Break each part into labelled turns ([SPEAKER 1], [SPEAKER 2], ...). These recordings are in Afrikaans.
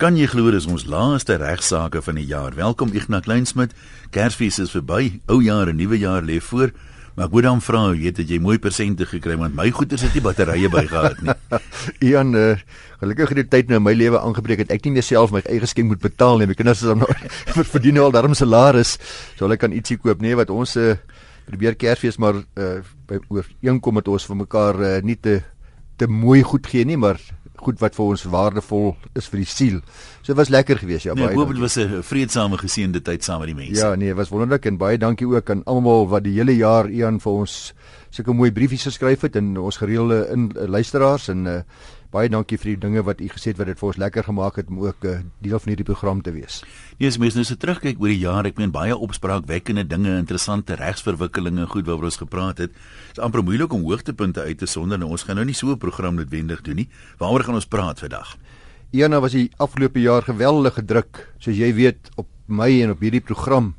[SPEAKER 1] Kan jy glo dis ons laaste regsaake van die jaar? Welkom Ignas Kleinsmid. Kersfees is verby. Ou jaar en nuwe jaar lê voor. Maar ek moet dan vra, weet jy, jy mooi persente gekry want my goeders het nie batterye bygehad nie.
[SPEAKER 2] Ian, uh, gelukkig het die tyd nou in my lewe aangebreek dat ek nie meer self my eie geskenk moet betaal nie. My kinders is dan nou verdien nou al darm salaris, so hulle kan ietsie koop, nee, wat ons uh, probeer Kersfees maar uh, by ooreenkom met ons vir mekaar uh, nie te te mooi goed gee nie, maar goed wat vir ons waardevol is vir die siel. So dit was lekker geweest, ja,
[SPEAKER 1] nee, baie. Ek hoop dit was 'n vreedsame geseënde tyd saam met die mense.
[SPEAKER 2] Ja, nee, was wonderlik en baie dankie ook aan almal wat die hele jaar Ian vir ons sulke mooi briefies geskryf het en ons gereelde in uh, luisteraars en uh, baie dankie vir die dinge wat u gesê het wat dit vir ons lekker gemaak het om ook 'n uh, eh, deel van hierdie program te wees.
[SPEAKER 1] Nee, as mens nou so terugkyk oor die jaar, ek meen baie opspraakwekkende dinge, interessante regsverwikkelinge, goed waaroor ons gepraat het. Dit is amper moeilik om hoogtepunte uit te sonder. Nou ons gaan nou nie so 'n program noodwendig doen nie. Waaroor gaan ons praat vandag?
[SPEAKER 2] Eena was die afgelope jaar geweldig gedruk, soos jy weet, op my en op hierdie program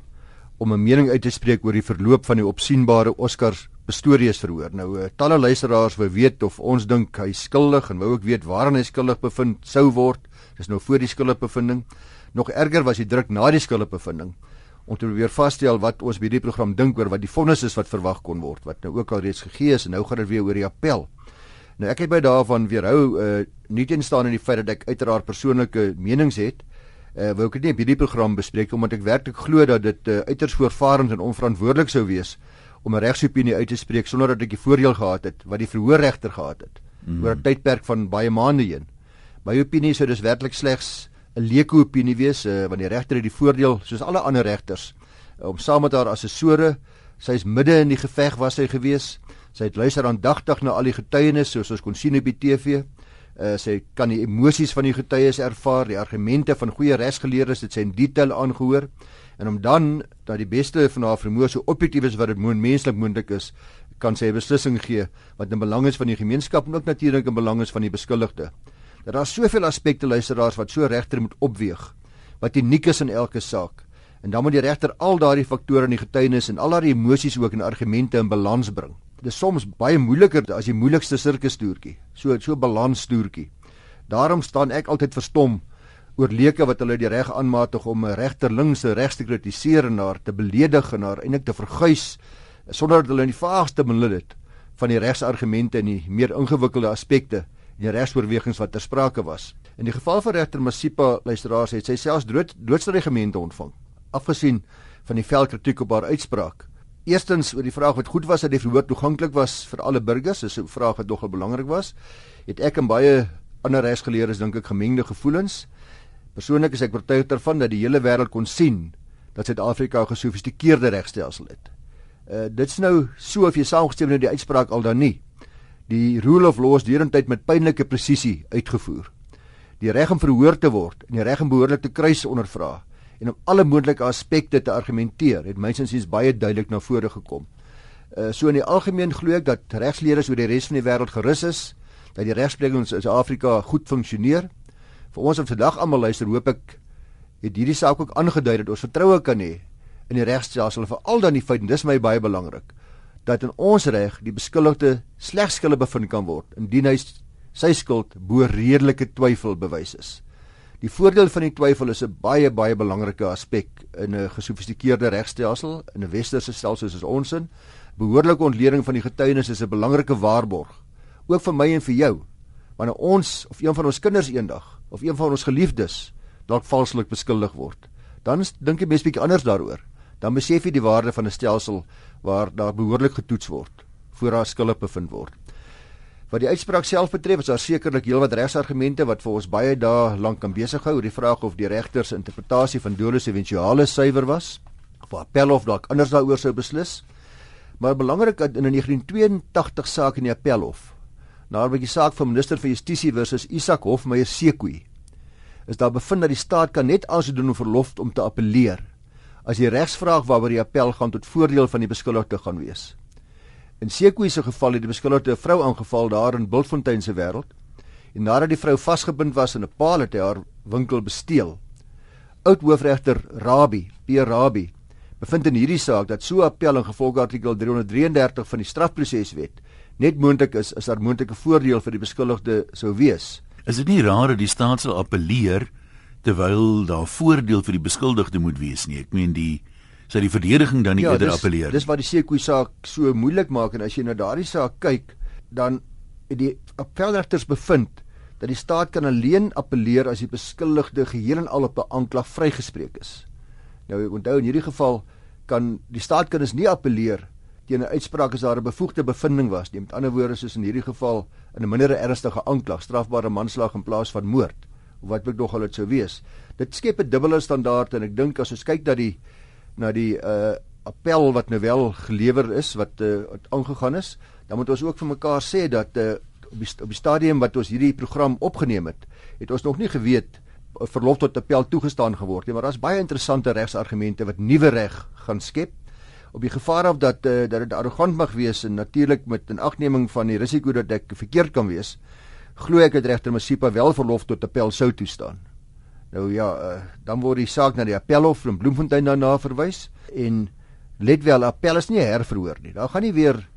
[SPEAKER 2] om 'n mening uit te spreek oor die verloop van die opsienbare Oscars Pistorius verhoor. Nou uh, talle luisteraars wou weet of ons dink hy skuldig en wou ook weet waaraan hy skuldig bevind sou word. Dis nou voor die skuldigbevinding. Nog erger was die druk na die skuldigbevinding om te probeer vasstel wat ons by hierdie program dink oor wat die vonnis is wat verwag kon word wat nou ook al reeds gegee is en nou gaan dit weer oor die appel. Nou ek het by daarvan weerhou uh nie teenstaan in die feit dat ek uiteraard persoonlike menings het. Uh wou ek dit nie by hierdie program bespreek omdat ek werklik glo dat dit uh, uiters voorvarend en onverantwoordelik sou wees om 'n regsopinie uit te spreek sonder dat ek die voordeel gehad het wat die verhoorregter gehad het mm. oor 'n tydperk van baie maande heen. My opinie sou dus werklik slegs 'n leuke opinie wees uh, want die regter het die voordeel soos alle ander regters uh, om saam met haar assessore, sy is midde in die geveg was sy gewees. Sy het luister aandagtig na al die getuienis soos ons kon sien op die TV. Uh, sy kan die emosies van die getuies ervaar, die argumente van goeie regsgeleerdes het sy in detail aangehoor en om dan dat die beste van haar vermoë so objektief is wat dit menslik moontlik is, kan sy 'n beslissing gee wat in belang is van die gemeenskap en ook natuurlik in belang is van die beskuldigde. Dat daar soveel aspekte luisteraars wat so regter moet opweeg wat uniek is in elke saak. En dan moet die regter al daardie faktore in die getuienis en al daardie emosies ook in argumente in balans bring. Dit is soms baie moeiliker as die moeilikste sirkustoertjie, so so 'n balanstoertjie. Daarom staan ek altyd verstom oor leuke wat hulle die reg aanmatig om 'n regter links en regs te kritiseer en haar te beledig en haar eintlik te verguis sonder dat hulle in die vaagste benul het van die regsargumente en die meer ingewikkelde aspekte en die regsoorwegings wat ter sprake was. In die geval van regter Masipa luisteraars het sy selfs dood doodstrygemente ontvang. Afgesien van die vel kritiek op haar uitspraak. Eerstens oor die vraag wat goed was dat die verhoor toeganklik was vir alle burgers, dis 'n vraag wat nogal belangrik was. Het ek en baie ander regsgeleerdes dink ek gemengde gevoelens. Persoonlik is ek oortuig daarvan dat die hele wêreld kon sien dat Suid-Afrika 'n gesofistikeerde regstelsel het. Uh dit's nou so of jy saamgestem met die uitspraak al dan nie. Die rule of law is deurentyd met pynlike presisie uitgevoer. Die reg om verhoor te word en die reg om behoorlik te kruis ondervra en om alle moontlike aspekte te argumenteer het mynsinsies baie duidelik na vore gekom. Uh so in die algemeen glo ek dat regsleerders oor die res van die wêreld gerus is dat die regspreking in Suid-Afrika goed funksioneer vir ons wat vandag almal luister, hoop ek het hierdie saak ook aangedui dat ons vertroue kan hê in die regstelsel vir al dan die feit en dis my baie belangrik dat in ons reg die beskuldigde slegs skuldig bevind kan word indien hy sy skuld bo redelike twyfel bewys is. Die voordeel van die twyfel is 'n baie baie belangrike aspek in 'n gesofistikeerde regstelsel in 'n westerse stelsel soos ons in. Behoorlike ontleding van die getuienis is 'n belangrike waarborg ook vir my en vir jou wanneer ons of een van ons kinders eendag of een van ons geliefdes dalk valslik beskuldig word, dan dink jy mens bietjie anders daaroor. Dan besef jy die waarde van 'n stelsel waar daar behoorlik getoets word voor daar skuldig bevind word. Wat die uitspraak self betref, is daar sekerlik heelwat regsargumente wat vir ons baie dae lank kan besig hou oor die vraag of die regter se interpretasie van dolus eventuale suiwer was of appelhof dalk anders daaroor sou beslis. Maar belangrik in 'n 1982 saak in die appelhof na 'n bietjie saak van minister van Justisie versus Isak Hofmeyer Sekoe is daar bevind dat die staat kan net aansoek om verlof om te appeleer as die regsvraag waaroor die appel gaan tot voordeel van die beskuldigde gaan wees. In Sekoe se geval het die beskuldigde 'n vrou aangeval daar in Bultfontein se wêreld en nadat die vrou vasgebind was in 'n paal het hy haar winkel besteel. Oud hoofregter Rabie, P Rabie, bevind in hierdie saak dat so appel in gevolg artikel 333 van die strafproseswet net moontlik is as daar moontlike voordeel vir die beskuldigde sou wees.
[SPEAKER 1] Is dit nie raar dat die staat sal appeleer terwyl daar voordeel vir die beskuldigde moet wees nie. Ek meen die sy die verdediging dan nie
[SPEAKER 2] ja,
[SPEAKER 1] eerder
[SPEAKER 2] dis,
[SPEAKER 1] appeleer.
[SPEAKER 2] Dis wat die Sekoe saak so moeilik maak en as jy na daardie saak kyk, dan het die appelregters bevind dat die staat kan alleen appeleer as die beskuldigde geheel en al op 'n aanklag vrygespreek is. Nou onthou in hierdie geval kan die staat kan dus nie appeleer teen 'n uitspraak as daar 'n bevoegde bevinding was nie. Met ander woorde soos in hierdie geval in 'n minder ernstige aanklag, strafbare manslag in plaas van moord of wat ook nog al dit sou wees. Dit skep 'n dubbele standaard en ek dink as ons kyk dat die na die uh appel wat nou wel gelewer is wat uh aangegaan is, dan moet ons ook vir mekaar sê dat uh op die op die stadium wat ons hierdie program opgeneem het, het ons nog nie geweet verlof tot appel toegestaan geword nie, maar daar's baie interessante regsargumente wat nuwe reg gaan skep op die gevaar af dat uh, dat dit arrogant mag wees en natuurlik met 'n agneming van die risiko dat ek verkeerd kan wees, glo ek dat regter Masipa wel verlof tot appel sou toestaan. Nou ja, uh, dan word die saak na die appelhof in Bloemfontein daarna verwys en let wel, appel is nie herverhoor nie. Daar gaan nie weer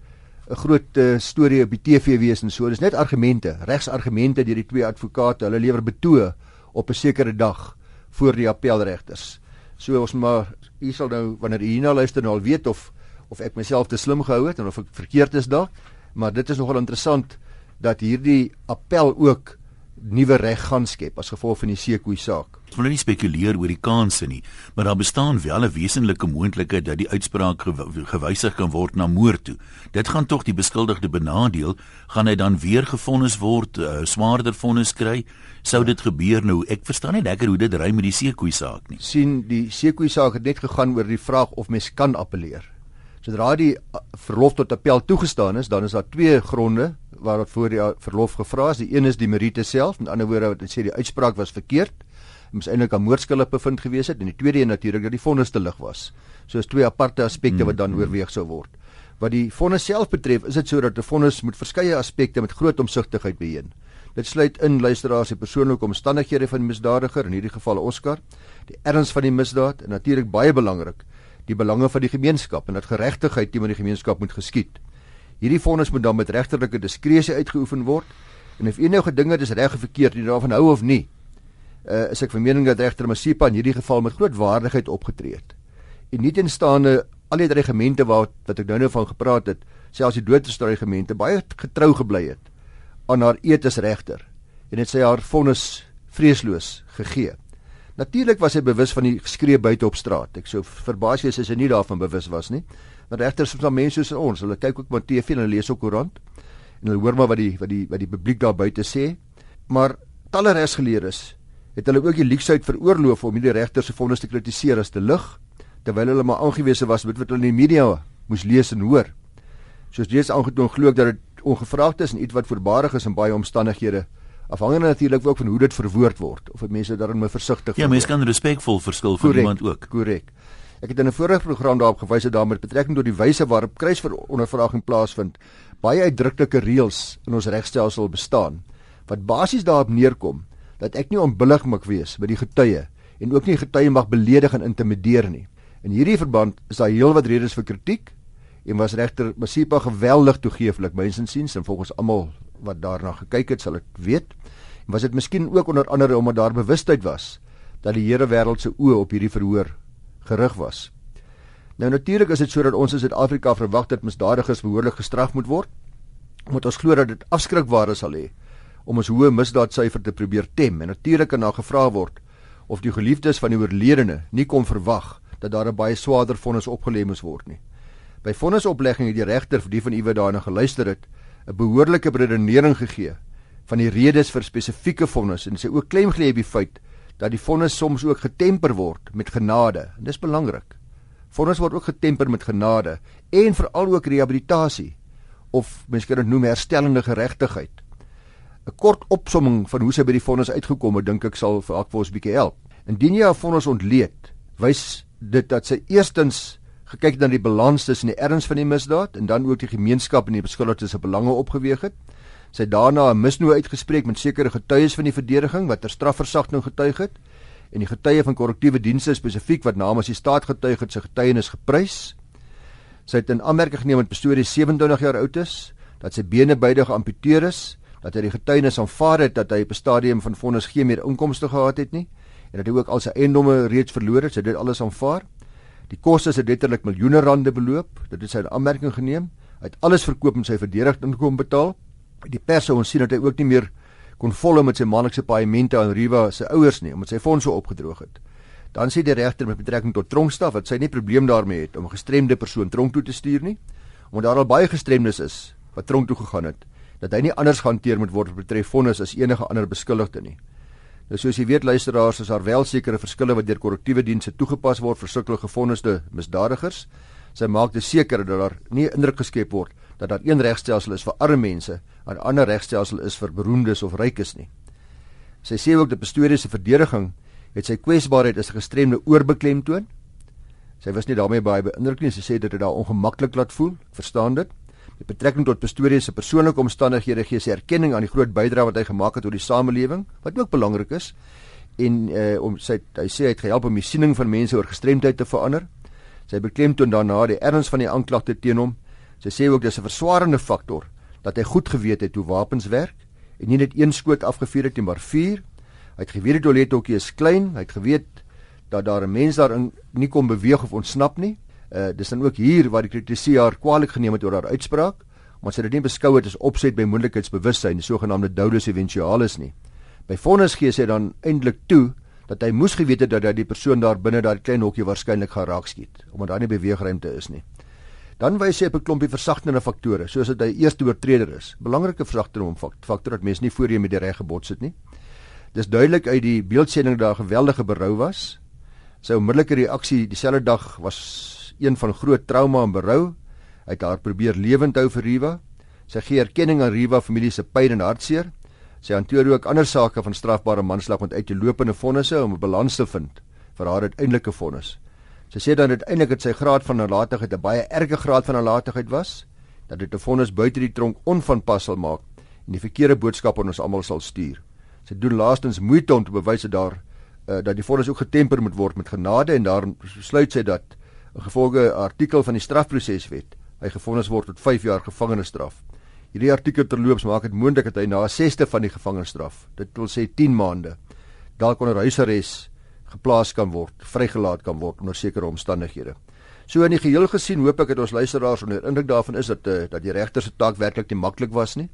[SPEAKER 2] 'n groot uh, storie op die TV wees en so. Dis net argumente, regsargumente deur die twee advokate. Hulle lewer betoë op 'n sekere dag voor die appelregters. So ons maar u sal nou wanneer u hierna luister nou al weet of of ek myself te slim gehou het en of ek verkeerd is dalk, maar dit is nogal interessant dat hierdie appel ook nuwe reg gaan skep as gevolg van die Sekoe saak.
[SPEAKER 1] Ek wil nie spekuleer oor die kanse nie, maar daar bestaan wel 'n wesenlike moontlikheid dat die uitspraak gewysig kan word na moord toe. Dit gaan tog die beskuldigde benadeel, gaan hy dan weer gefonnis word, uh, swaarder vonnis kry? Sou dit gebeur nou? Ek verstaan nie lekker hoe dit ry met die Sekoe saak nie.
[SPEAKER 2] sien die Sekoe saak het net gegaan oor die vraag of mens kan appeleer. Sodra die uh, verlof tot appel toegestaan is, dan is daar twee gronde waar voor die verlof gevra is. Die een is die meriete self, met ander woorde wat sê die uitspraak was verkeerd. Moes eintlik 'n moordskuldig bevind gewees het en die tweede een natuurlik dat die vonnis te lig was. So is twee aparte aspekte wat dan mm, mm. oorweeg sou word. Wat die vonnis self betref, is dit sodat 'n vonnis moet verskeie aspekte met groot omsigtigheid beheen. Dit sluit in luisteraars se persoonlike omstandighede van die misdadiger, in hierdie geval Oscar, die erns van die misdaad en natuurlik baie belangrik, die belange van die gemeenskap en dat geregtigheid teenoor die gemeenskap moet geskied. Hierdie vonnis moet dan met regterlike diskresie uitgeoefen word. En of enige dinge dis reg of verkeerd, nie daarvan hou of nie, uh, is ek van mening dat regter Masipa in hierdie geval met groot waardigheid opgetree het. En nie tenstaande al die regimente wat wat ek nou nou van gepraat het, selfs die doodstrafregimente baie getrou gebly het aan haar eed as regter en het sy haar vonnis vreesloos gegee. Natuurlik was hy bewus van die skree buite op straat. Ek sou verbaas wees as hy nie daarvan bewus was nie. Maar regters is dan mense soos ons. Hulle kyk ook maar TV en hulle lees ook koerant. En hulle hoor maar wat die wat die wat die publiek daar buite sê. Maar talle regsgeleerdes het hulle ook die leksheid veroorloof om hierdie regters se vonnis te kritiseer as te lig terwyl hulle maar aangewese was met wat hulle in die media moes lees en hoor. Soos dis aangetoon glo ek dat dit ongevraagd is en iets wat voorbarig is in baie omstandighede afhangende natuurlik ook van hoe dit verwoord word of mense daarin versigtig
[SPEAKER 1] Ja, mense kan respekvol verskil van iemand ook.
[SPEAKER 2] Korrek. Ek het in 'n vorige program daarop gewys dat daar met betrekking tot die wyse waarop kruisverondervraging plaasvind, baie uitdruklike reëls in ons regstelsel bestaan wat basies daarop neerkom dat ek nie onbillig mag wees by die getuie en ook nie getuie mag beledig en intimideer nie. In hierdie verband is daar heelwat redes vir kritiek en was regter Masipa geweldig toegeeflik mynsinsiens en volgens almal wat daarna gekyk het, sal dit weet. En was dit miskien ook onder andere omdat daar bewustheid was dat die Here wêreld se oë op hierdie verhoor gerig was. Nou natuurlik is dit sodat ons in Suid-Afrika verwag dat misdadigers behoorlik gestraf moet word. Moet ons glo dat dit afskrikwaarde sal hê om ons hoë misdaadsyfer te probeer tem en natuurlik kan daar gevra word of die geliefdes van die oorledene nie kon verwag dat daar 'n baie swaarder vonnis opgelê moes word nie. By vonnisoplegging het die regter vir die van u wat daarna geluister het, 'n behoorlike redenering gegee van die redes vir spesifieke vonnis en sy ook klem gelê op die feit dat die vonnis soms ook getemper word met genade. En dis belangrik. Vonnis word ook getemper met genade en veral ook rehabilitasie of mens kan dit noem herstellende geregtigheid. 'n Kort opsomming van hoe sy by die vonnis uitgekom het, dink ek sal vir ek vir ons bietjie help. Indien jy 'n vonnis ontleed, wys dit dat sy eerstens gekyk na die balans tussen die erns van die misdaad en dan ook die gemeenskap en die beskuldigdes se belange opgeweeg het. Sy het daarna 'n misnoë uitgespreek met sekere getuies van die verdediging wat ter strafversagting getuig het en die getuie van korrektiewe dienste spesifiek wat namens die staat getuig het, sy getuienis geprys. Sy het in aanmerking geneem dat Pastorie 27 jaar oud is, dat sy bene beide geamputeer is, dat hy die getuienis aanvaar het dat hy op 'n stadium van vonnis geen meer inkomste gehad het nie en dat hy ook al sy eiendomme reeds verloor het, sy het dit alles aanvaar. Die koste is letterlik miljoene rande beloop. Dit sy in aanmerking geneem. Hy het alles verkoop en sy verdediging kom betaal. Die pers sou ons sien dat hy ook nie meer kon volhou met sy maandelikse paemente aan Riva se ouers nie, omdat sy fondse opgedroog het. Dan sê die regter met betrekking tot tronkstraf dat sy nie probleem daarmee het om 'n gestremde persoon tronk toe te stuur nie, omdat daar al baie gestremdes is wat tronk toe gegaan het, dat hy nie anders gehanteer moet word betref vonnis as enige ander beskuldigde nie. Nou soos jy weet luisteraars, is daar wel sekere verskille wat deur korrektiewe dienste toegepas word vir sulke gevonniste misdadigers. Sy maak dit seker dat daar nie indruk geskep word dat daar een regstelsel is vir arme mense en 'n ander regstelsel is vir beroemdes of rykes nie. Sy sê ook dat bestuurders se verdediging het sy kwesbaarheid as 'n gestremde oorbeklemtoon. Sy was nie daarmee baie beïndruk nie. Sy sê dit het haar ongemaklik laat voel. Verstaan dit? Met betrekking tot Pastorius se persoonlike omstandighede gee sy erkenning aan die groot bydrae wat hy gemaak het tot die samelewing, wat ook belangrik is. En uh om sy hy sê hy het gehelp om die siening van mense oor gestremdheid te verander. Sy beklemtoon daarna die erns van die aanklagte teen hom. Sy sê ook dis 'n verswaarende faktor dat hy goed geweet het hoe wapens werk en nie net een skoot afgevuur het nie, maar vier. Hy het geweet die toilethokkie is klein, hy het geweet dat daar 'n mens daarin nie kon beweeg of ontsnap nie. Uh dis dan ook hier waar die kritisie haar kwaliek geneem het oor haar uitspraak, maar sy het dit nie beskou het as opset by moontlikheidsbewussyn, die sogenaamde dolus eventualis nie. By vonnis gee sy dan eintlik toe dat hy moes geweet het dat hy die persoon daar binne daai klein hokkie waarskynlik gaan raak skiet, omdat daar nie beweegruimte is nie. Dan wys hy op 'n klompie versagtende faktore, soos dat hy eerste oortreder is. Belangrike versagtende faktore dat mense nie voor jy met die reg gebots het nie. Dis duidelik uit die beeldsending daar geweldige berou was. Sy onmiddellike reaksie dieselfde dag was een van groot trauma en berou. Hy het haar probeer lewend hou vir Riva. Sy gee erkenning aan Riva familie se pyn en hartseer. Sy hanteer ook ander sake van strafbare manslag met uitlopende vonnisse om 'n balans te vind vir haar uiteindelike vonnis. Sy sê dan uiteindelik het sy graad van nalatigheid 'n baie erge graad van nalatigheid was dat dit 'n vonnis buite die tronk onvanpas sal maak en die verkeerde boodskap aan ons almal sal stuur. Sy doen laastens moeite om te bewys dat daar uh, dat die vonnis ook getemper moet word met genade en daarom besluit sy dat 'n gevolge artikel van die strafproseswet hy gefonnis word tot 5 jaar gevangenisstraf. Hierdie artikel terloops maak dit moontlik dat hy na 'n sesde van die gevangenisstraf, dit wil sê 10 maande, dalk onder huisarrest geplaas kan word, vrygelaat kan word onder sekere omstandighede. So in die geheel gesien hoop ek dat ons luisteraars onder indruk daarvan is dat uh, dat die regter se taak werklik nie maklik was nie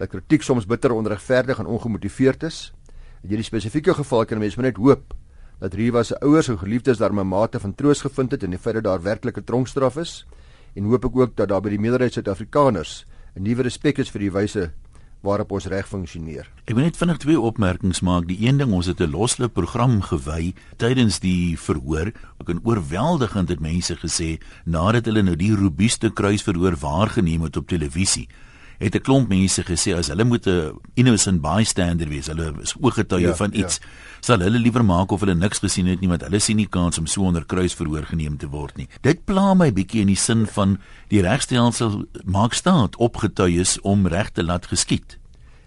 [SPEAKER 2] dat kritiek soms bitter onregverdig en ongemotiveerd is. In hierdie spesifieke geval kan mense net hoop dat Riva se ouers en geliefdes daar 'n mate van troos gevind het in die feit dat daar werklike tronkstraf is en hoop ek ook dat daar by die meerderheid Suid-Afrikaners 'n nuwe respek is vir die wyse waarop ons reg funksioneer.
[SPEAKER 1] Ek wil net vinnig twee opmerkings maak. Die een ding, ons het 'n loslop program gewy tydens die verhoor. Ek het oorweldigend dit mense gesê nadat hulle nou die robuuste kruisverhoor waargeneem het op televisie het 'n klomp mense gesê as hulle moet 'n innocent bystander wees, hulle is ooggetuie ja, van iets, ja. sal hulle liewer maak of hulle niks gesien het nie want hulle sien nie kans om so onder kruis verhoor geneem te word nie. Dit pla my bietjie in die sin van die regstelsel maak staat op getuies om reg te laat geskied.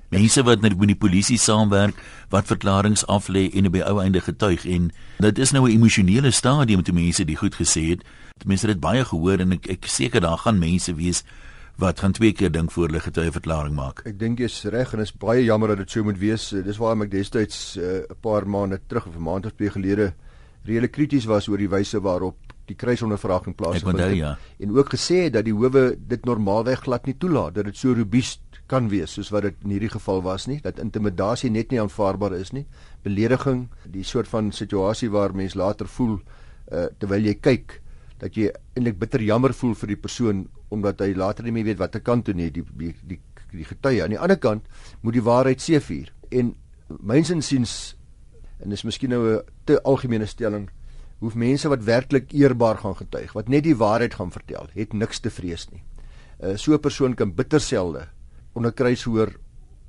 [SPEAKER 1] Mense wat met die polisie saamwerk, wat verklaringe aflê en op die ou einde getuig en dit is nou 'n emosionele stadium toe mense dit goed gesê het. Mense het dit baie gehoor en ek ek seker daar gaan mense wees wat gaan twee keer dink voor hulle getuieverklaring maak.
[SPEAKER 2] Ek dink jy's reg en is baie jammer dat dit so moet wees. Dis waarom ek destyds 'n uh, paar maande terug of 'n maand of twee gelede reële krities was oor die wyse waarop die kruisondervraging plaasgevind het
[SPEAKER 1] ja.
[SPEAKER 2] en ook gesê dat die howe dit normaalweg glad nie toelaat dat dit so robuust kan wees soos wat dit in hierdie geval was nie dat intimidasie net nie aanvaarbaar is nie belediging die soort van situasie waar mens later voel uh, terwyl jy kyk dat jy eintlik bitter jammer voel vir die persoon omdat hy later nie meer weet watter kant toe nie die die die, die getuie. Aan die ander kant moet die waarheid seëvier en myns insiens en dis miskien nou 'n te algemene stelling hoef mense wat werklik eerbaar gaan getuig wat net die waarheid gaan vertel het niks te vrees nie. Uh, so 'n persoon kan bitter selde onder kruis hoor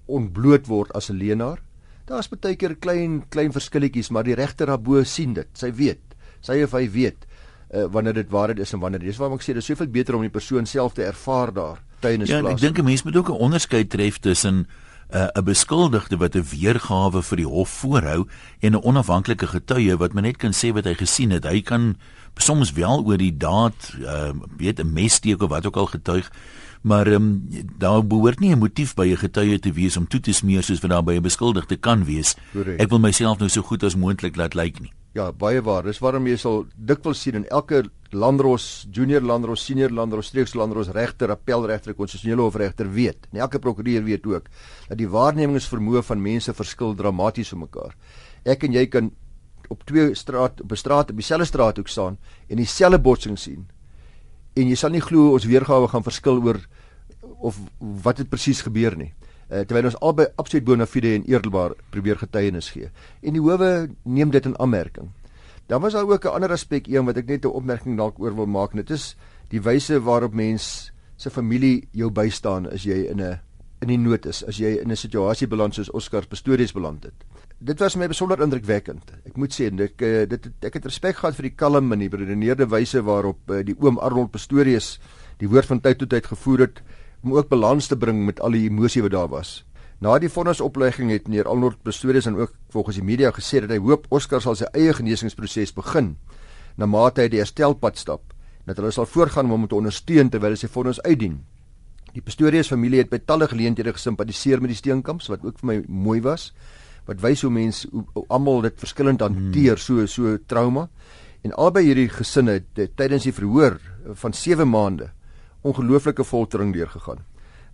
[SPEAKER 2] ontbloot word as 'n leenaar daar's baie keer klein klein verskilletjies maar die regter daarbo sien dit. Sy weet sy of hy weet uh, wanneer dit waarheid is en wanneer dis waarom ek sê dis soveel beter om die persoon self te ervaar daar tydens
[SPEAKER 1] plaas. Ja, ek dink 'n mens moet ook 'n onderskeid tref tussen eh, 'n uh, beskuldigde wat 'n weergawe vir die hof voorhou en 'n onafhanklike getuie wat net kan sê wat hy gesien het. Hy kan soms wel oor die daad, uh, weet 'n mes steek of wat ook al getuig, Maar um, daar behoort nie 'n motief by 'n getuie te wees om toe te smeer soos wat daar by 'n beskuldigde kan wees. Correct. Ek wil myself nou so goed as moontlik laat lyk nie.
[SPEAKER 2] Ja, baie waar. Dis waarom jy sal dikwels sien in elke landros, junior landros, senior landros, streeks landros regter, appelregter, konstitusionele hofregter weet, en elke prokureur weet ook dat die waarnemingsvermoë van mense verskil dramaties op mekaar. Ek en jy kan op twee straat op 'n straat op dieselfde straathoek staan en dieselfde botsing sien. En jy sal nie glo ons weergawe gaan verskil oor of wat het presies gebeur nie. Uh, terwyl ons albei absoluut bona fide en eerlikwaar probeer getuienis gee. En die howe neem dit in aanmerking. Dan was daar ook 'n ander aspek een wat ek net 'n opmerking dalk oor wil maak. Dit is die wyse waarop mens se familie jou bystaan as jy in 'n in die nood is, as jy in 'n situasie beland soos Oscar Pistorius beland het dit was my besonder indrukwekkend. Ek moet sê dit ek dit ek het respek gehad vir die kalm en die beredeneerde wyse waarop uh, die oom Arnold Pastorius die woord van tyd tot tyd gevoer het om ook balans te bring met al die emosie wat daar was. Na die vonnisoplegging het meneer Arnold Pastorius en ook volgens die media gesê dat hy hoop Oscar sal sy eie genesingsproses begin na mate hy die herstelpad stap dat hulle sal voorgaan om hom te ondersteun terwyl hy sy vonnis uitdien. Die Pastorius familie het by talle geleenthede gesimpatiseer met die steenkamps wat ook vir my mooi was wat wys hoe mense almal dit verskillend hanteer hmm. so so trauma. En albei hierdie gesinne het tydens die verhoor van 7 maande ongelooflike foltering deurgegaan.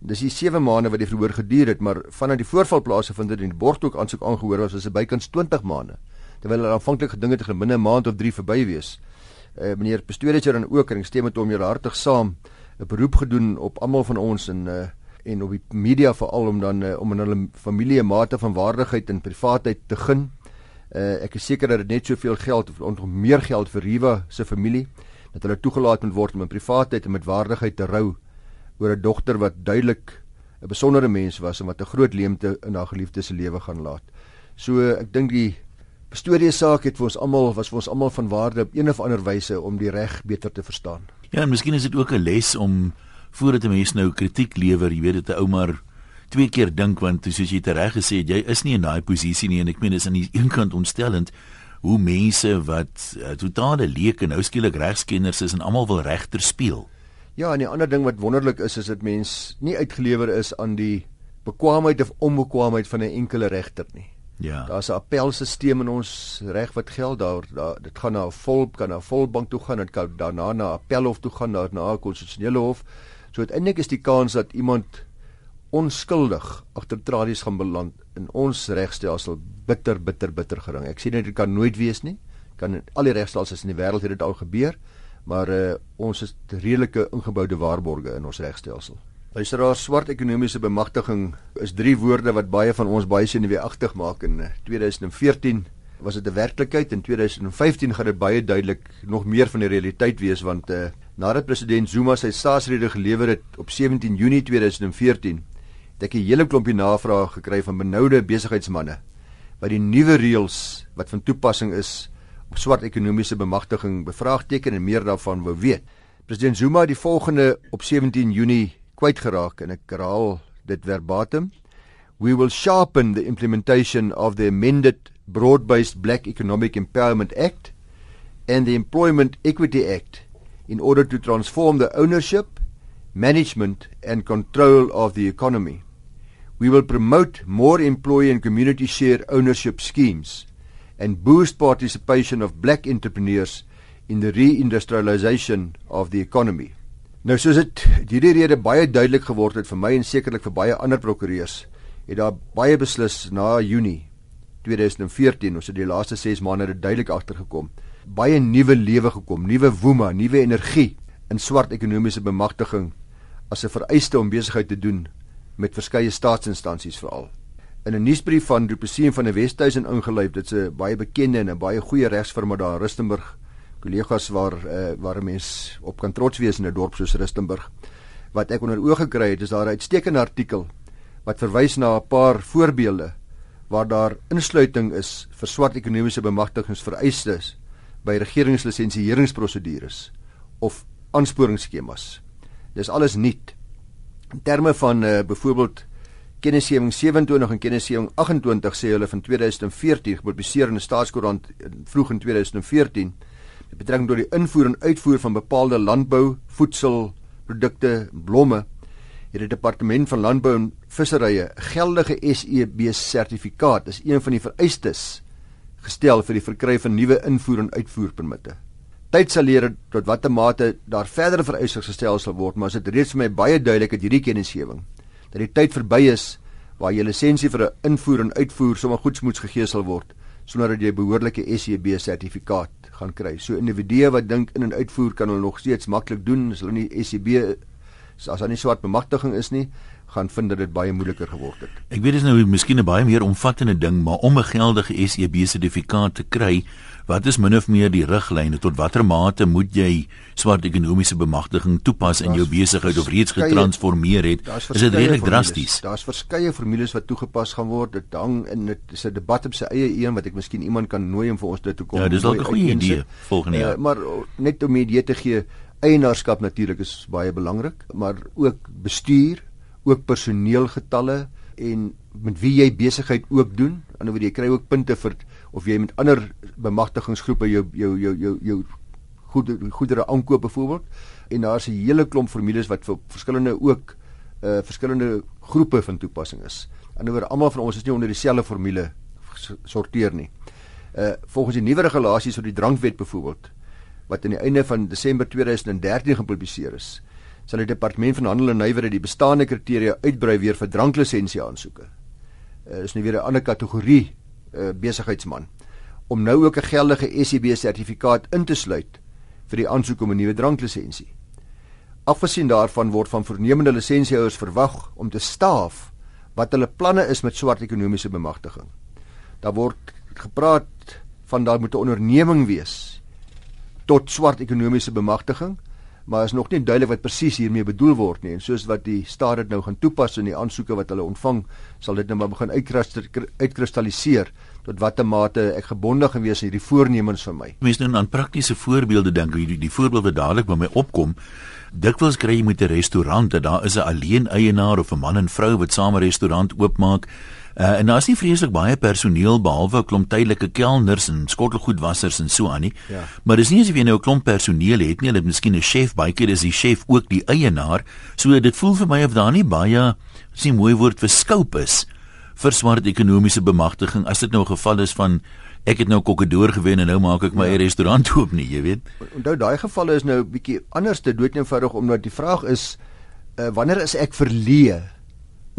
[SPEAKER 2] Dis die 7 maande wat die verhoor geduur het, maar vanaf die voorval plaasgevind het en die borgtoek aansoek aangehoor was, was dit bykans 20 maande. Terwyl hulle aanvanklik gedink het dit gaan binne 'n maand of 3 verby wees. Uh, meneer Pastooretjie dan ook en ek stem met hom hier hartig saam 'n beroep gedoen op almal van ons en uh, en op die media veral om dan uh, om in hulle familie 'n mate van waardigheid en privaatheid te gun. Uh, ek is seker dat dit net soveel geld of nog meer geld vir Riva se familie dat hulle toegelaat moet word om in privaatheid en met waardigheid te rou oor 'n dogter wat duidelik 'n besondere mens was en wat 'n groot leemte in haar geliefde se lewe gaan laat. So ek dink die Storie saak het vir ons almal was vir ons almal van waarde op een of ander wyse om die reg beter te verstaan.
[SPEAKER 1] Ja, en miskien is dit ook 'n les om voordat 'n mens nou kritiek lewer, jy weet dit 'n ou maar twee keer dink want soos jy dit reg gesê het, jy is nie in daai posisie nie en ek meen dis aan die een kant ontstellend hoe mense wat uh, totale leuke nou skielik regskenners is en almal wil regter speel.
[SPEAKER 2] Ja, en 'n ander ding wat wonderlik is is dit mens nie uitgelewer is aan die bekwaamheid of onbekwaamheid van 'n enkele regter nie. Ja. Daar's 'n appelstelsel in ons reg wat geld daar, daar dit gaan na 'n vol kan na 'n volbank toe gaan en dit kan daarna na 'n appelhof toe gaan, daarna 'n konstitusionele hof. So uiteindelik is die kans dat iemand onskuldig agter tradies gaan beland in ons regstelsel bitter bitter bitter gering. Ek net dit kan nooit wees nie. Kan al die regstelsels in die wêreld het dit al gebeur, maar uh, ons is redelike ingeboude waarborge in ons regstelsel. Luisteraar, swart ekonomiese bemagtiging is drie woorde wat baie van ons baie senuweeagtig maak in 2014 eh, was dit 'n werklikheid in 2015 gaan dit baie duidelik nog meer van die realiteit wees want uh, nadat president Zuma sy staatsrede gelewer het op 17 Junie 2014 het ek 'n hele klompie navrae gekry van benoude besigheidsmense wat die nuwe reëls wat van toepassing is op swart ekonomiese bemagtiging bevraagteken en meer daarvan wou weet. President Zuma het die volgende op 17 Junie kwyt geraak en ek herhaal dit verbatim. We will sharpen the implementation of the amended broad based Black Economic Empowerment Act and the Employment Equity Act in order to transform the ownership, management, and control of the economy. We will promote more employee and community share ownership schemes and boost participation of black entrepreneurs in the reindustrialization of the economy. Nou soos dit hierdie rede baie duidelik geword het vir my en sekerlik vir baie ander prokureurs, het daar baie beslis na Junie 2014 ons het die laaste 6 maande dit duidelik agtergekom. Baie nuwe lewe gekom, nuwe woema, nuwe energie in swart ekonomiese bemagtiging as 'n vereiste om besigheid te doen met verskeie staatsinstansies veral. In 'n nuusbrief van Duplessis van die Westhuizen ingelyf, dit's 'n baie bekende en 'n baie goeie regsfirma daar in Rustenburg. Kollegas waar uh, waar 'n mens op kan trots wees in 'n dorp soos Rustenburg. Wat ek onder oë gekry het, is daar 'n uitstekende artikel wat verwys na 'n paar voorbeelde waar daar insluiting is vir swart ekonomiese bemagtigingsvereistes by regeringslisensieringsprosedures of aansporingsskemas. Dis alles nuut. In terme van uh, byvoorbeeld kennisgewing 27 en kennisgewing 28 sê hulle van 2014 gepubliseer in die staatskoerant vroeg in 2014 met betrekking tot die invoer en uitvoer van bepaalde landbou, voedselprodukte, blomme het die departement van landbou en visserye geldige SEB sertifikaat is een van die vereistes gestel vir die verkry van nuwe invoer en uitvoer permitte. Tyd sal leer tot watter mate daar verdere vereistes gestel sal word, maar dit is reeds vir my baie duidelik dat hierdie kennisgewing dat die tyd verby is waar jy lisensie vir 'n invoer en uitvoer sommer goedsmoeds gegee sal word sonder dat jy behoorlike SEB sertifikaat gaan kry. So individue wat dink in en uitvoer kan hulle nog steeds maklik doen as hulle nie SEB as daar nie swart bemagtiging is nie, gaan vind dat dit baie moeiliker geword het.
[SPEAKER 1] Ek weet dis nou miskien 'n baie meer omvattende ding, maar om 'n geldige SEB sertifikaat te kry, wat is min of meer die riglyne tot watter mate moet jy swart ekonomiese bemagtiging toepas in jou besigheid of reeds getransformeer het? Is dit redelik drasties?
[SPEAKER 2] Daar's verskeie formules wat toegepas gaan word. Dit hang in dit is 'n debat op sy eie een wat ek miskien iemand kan nooi om vir ons dit toe kom.
[SPEAKER 1] Ja, dis dalk 'n goeie idee volgende jaar. Uh,
[SPEAKER 2] maar net om 'n idee te gee, eienaarskap natuurlik is baie belangrik, maar ook bestuur, ook personeelgetalle en met wie jy besigheid ook doen. Aan die ander jy kry ook punte vir of jy met ander bemagtigingsgroepe jou jou jou jou jou goedere goedere aankoop byvoorbeeld. En daar's 'n hele klomp formules wat vir verskillende ook uh verskillende groepe van toepassing is. Aan die ander almal van ons is nie onder dieselfde formule sorteer nie. Uh volgens die nuwe regulasies oor die drankwet byvoorbeeld wat aan die einde van Desember 2013 gepubliseer is, sal die departement van handel en nywerheid die bestaande kriteria uitbrei weer vir dranklisensie aansoeke. Uh, is nou weer 'n ander kategorie uh, besigheidsman om nou ook 'n geldige SEB sertifikaat in te sluit vir die aansoek om 'n nuwe dranklisensie. Afgesien daarvan word van voornemende lisensiehouers verwag om te staaf wat hulle planne is met swart ekonomiese bemagtiging. Daar word gepraat van daar moet 'n onderneming wees tot swart ekonomiese bemagtiging, maar is nog nie duidelik wat presies hiermee bedoel word nie. En soos wat die staat dit nou gaan toepas in die aansoeke wat hulle ontvang, sal dit nou maar begin uitkristalliseer tot watter mate ek gebonde gewees hierdie voornemens vir my.
[SPEAKER 1] Mense nou aan praktiese voorbeelde dink, die, die voorbeeld wat dadelik by my opkom, dikwels kry jy met 'n restaurant dat daar is 'n alleen eienaar of 'n man en vrou wat saam 'n restaurant oopmaak. Uh, en daar's nie vreeslik baie personeel behalwe 'n klomp tydelike kelners en skottelgoedwassers en so aan nie. Ja. Maar dis nie asof jy nou 'n klomp personeel het nie, hulle het miskien 'n chef, baie keer is die chef ook die eienaar. So dit voel vir my of daar nie baie sien mooi woord vir scope is vir swart ekonomiese bemagtiging as dit nou 'n geval is van ek het nou kokkedoor gewen en nou maak ek my ja. restaurant oop nie, jy weet.
[SPEAKER 2] Onthou daai gevalle is nou bietjie anders te dood eenvoudig omdat die vraag is uh, wanneer is ek verleë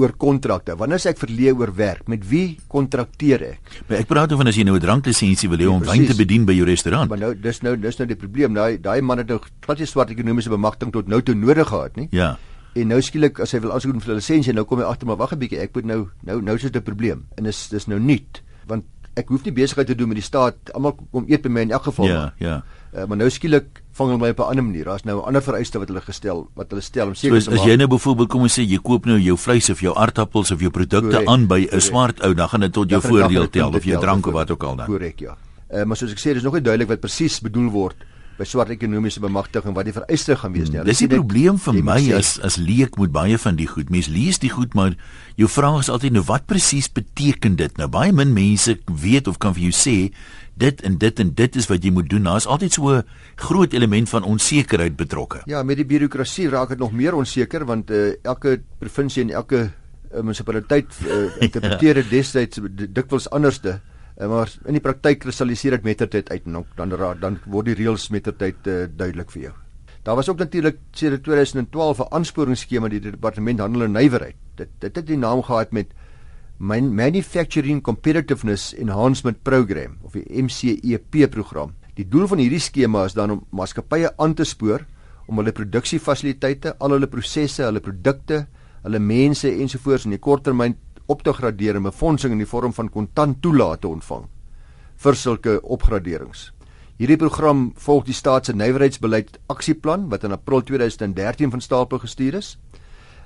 [SPEAKER 2] oor kontrakte. Wanneer as ek verleë oor werk, met wie kontrakteer ek?
[SPEAKER 1] Maar ek praat oor as jy nou 'n dranklisensie wil hê om wyn te bedien by jou restaurant.
[SPEAKER 2] Maar nou dis nou dis nou die probleem. Daai daai man het nou glad nie swart ekonomiese bemagtiging tot nou toe nodig gehad nie.
[SPEAKER 1] Ja.
[SPEAKER 2] En nou skielik as hy wil aansoek vir 'n lisensie, nou kom hy agter maar wag 'n bietjie, ek moet nou nou nou is dit 'n probleem. En dis dis nou nuut, want ek hoef nie besigheid te doen met die staat. Almal kom eet by my in elk geval.
[SPEAKER 1] Ja, maar. ja.
[SPEAKER 2] Uh, maar nou skielik vang hulle my op 'n ander manier. Daar's nou 'n ander vereiste wat hulle gestel, wat hulle stel om seker
[SPEAKER 1] so, te maak. As jy nou byvoorbeeld kom ons sê jy koop nou jou vleis of jou aardappels of jou produkte aan by 'n swart ou, dan gaan dit tot jou voordeel tel of jou drank of wat ook al dan.
[SPEAKER 2] Korrek, ja. Uh, maar soos ek sê, dis nog nie duidelik wat presies bedoel word by swart ekonomiese bemagtiging wat die vereiste gaan wees nie.
[SPEAKER 1] Hmm, dis die probleem vir my as as leek moet baie van die goed. Mense lees die goed, maar jou vraag is altyd nou wat presies beteken dit? Nou baie min mense weet of kan vir jou sê dit en dit en dit is wat jy moet doen. Daar's altyd so 'n groot element van onsekerheid betrokke.
[SPEAKER 2] Ja, met die birokrasie raak dit nog meer onseker want uh, elke provinsie en elke uh, munisipaliteit uh, interpreteer dit destyds dikwels anderste. Uh, maar in die praktyk kristalliseer dit mettertyd uit en dan dan, word die reëls mettertyd uh, duidelik vir jou. Daar was ook natuurlik sedert 2012 'n aansporingsskema deur die departement handel en nywerheid. Dit dit het die naam gehad met Manufacturing Competitiveness Enhancement Program of die MCEP program. Die doel van hierdie skema is dan om maatskappye aan te spoor om hulle produksiefasiliteite, al hulle prosesse, hulle produkte, hulle mense ensovoorts in die korttermyn op te gradeer en befondsing in die vorm van kontant toelate ontvang vir sulke opgraderings. Hierdie program volg die staat se nywerheidsbeleid aksieplan wat in April 2013 van stapel gestuur is.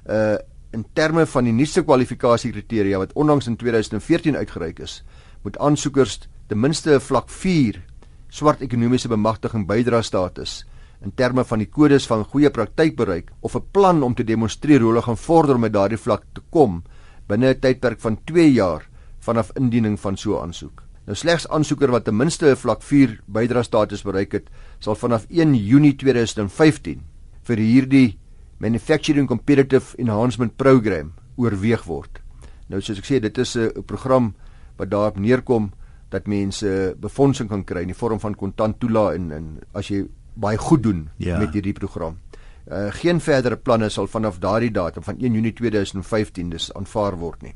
[SPEAKER 2] Uh in terme van die nuutste kwalifikasiekriteria wat onlangs in 2014 uitgereik is, moet aansoekers ten minste 'n vlak 4 swart ekonomiese bemagtiging bydra status in terme van die kodes van goeie praktyk bereik of 'n plan om te demonstreer hoe hulle gaan vorder met daardie vlak te kom binne 'n tydperk van 2 jaar vanaf indiening van so 'n aansoek. Nou slegs aansoeker wat ten minste 'n vlak 4 bydra status bereik het, sal vanaf 1 Junie 2015 vir hierdie Manufacturing Competitive Enhancement Program oorweeg word. Nou soos ek sê, dit is 'n program wat daarop neerkom dat mense befondsing kan kry in die vorm van kontant toelaat en en as jy baie goed doen ja. met hierdie program. Uh, geen verdere planne sal vanaf daardie datum van 1 Junie 2015 dis aanvaar word nie.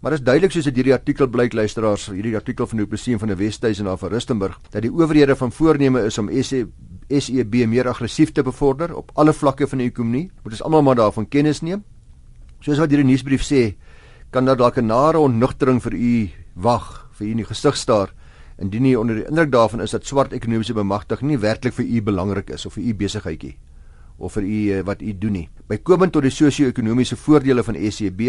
[SPEAKER 2] Maar dit is duidelik soos dit hierdie artikel blyk luisteraars, hierdie artikel van die Openseem van die Wesduis en af van Rustenburg dat die owerhede van voorneme is om SEB SEB meer aggressief te bevorder op alle vlakke van die ekonomie. Moet ons almal maar daarvan kennis neem. Soos wat hierdie nuusbrief sê, kan daar dalk 'n nare onnugtering vir u wag, vir u in die gesig staar indien u onder die indruk daarvan is dat swart ekonomiese bemagtiging nie werklik vir u belangrik is of vir u besigheidjie of vir u eh, wat u doen nie. Bykomend tot die sosio-ekonomiese voordele van SEB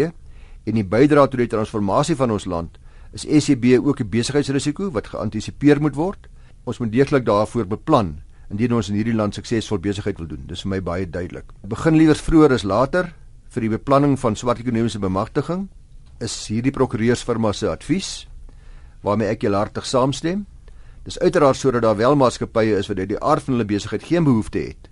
[SPEAKER 2] en die bydrae tot die transformasie van ons land, is SEB ook 'n besigheidsrisiko wat geantisipeer moet word. Ons moet deeglik daarvoor beplan indien ons in hierdie land suksesvol besigheid wil doen. Dis vir my baie duidelik. Begin liewer vroeër as later vir die beplanning van swart ekonomiese bemagtiging is hierdie prokureursfirma se advies waarmee ek julle hartig saamstem. Dis uiteraard sodat daar wel maatskappye is wat uit die aard van hulle besigheid geen behoefte het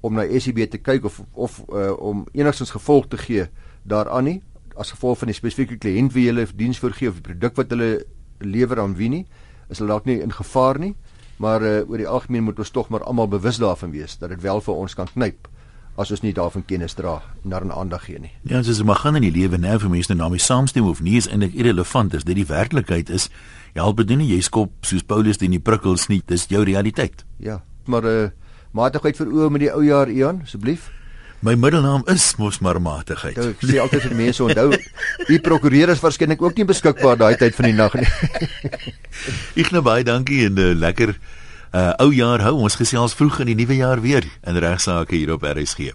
[SPEAKER 2] om na SEB te kyk of of uh, om enigstens gevolg te gee daaraan nie as gevolg van die spesifieke kliënt wie hulle diens voorgee of die produk wat hulle lewer aan wie nie is hulle dalk nie in gevaar nie maar uh, oor die algemeen moet ons tog maar almal bewus daarvan wees dat dit wel vir ons kan knyp as ons nie daarvan kennis dra en daaraan aandag gee nie.
[SPEAKER 1] Ja, dis maar gaan in die lewe nou vir mense nou mee saamstem of nie is eintlik irrelevant is dit die werklikheid is help doen nie jy skop soos Paulus die nie prikkels nie dis jou realiteit.
[SPEAKER 2] Ja, maar uh, matigheid vir oë met die ou jaar Ian asseblief.
[SPEAKER 1] My middelnaam is mos maar matigheid.
[SPEAKER 2] Nou, ek sê altyd vir mense onthou, u prokureur is waarskynlik ook nie beskikbaar daai tyd van die nag nie.
[SPEAKER 1] Ek nou baie dankie en uh, lekker uh ou jaar hou. Ons gesels vroeg in die nuwe jaar weer in regsaake hier op RSG.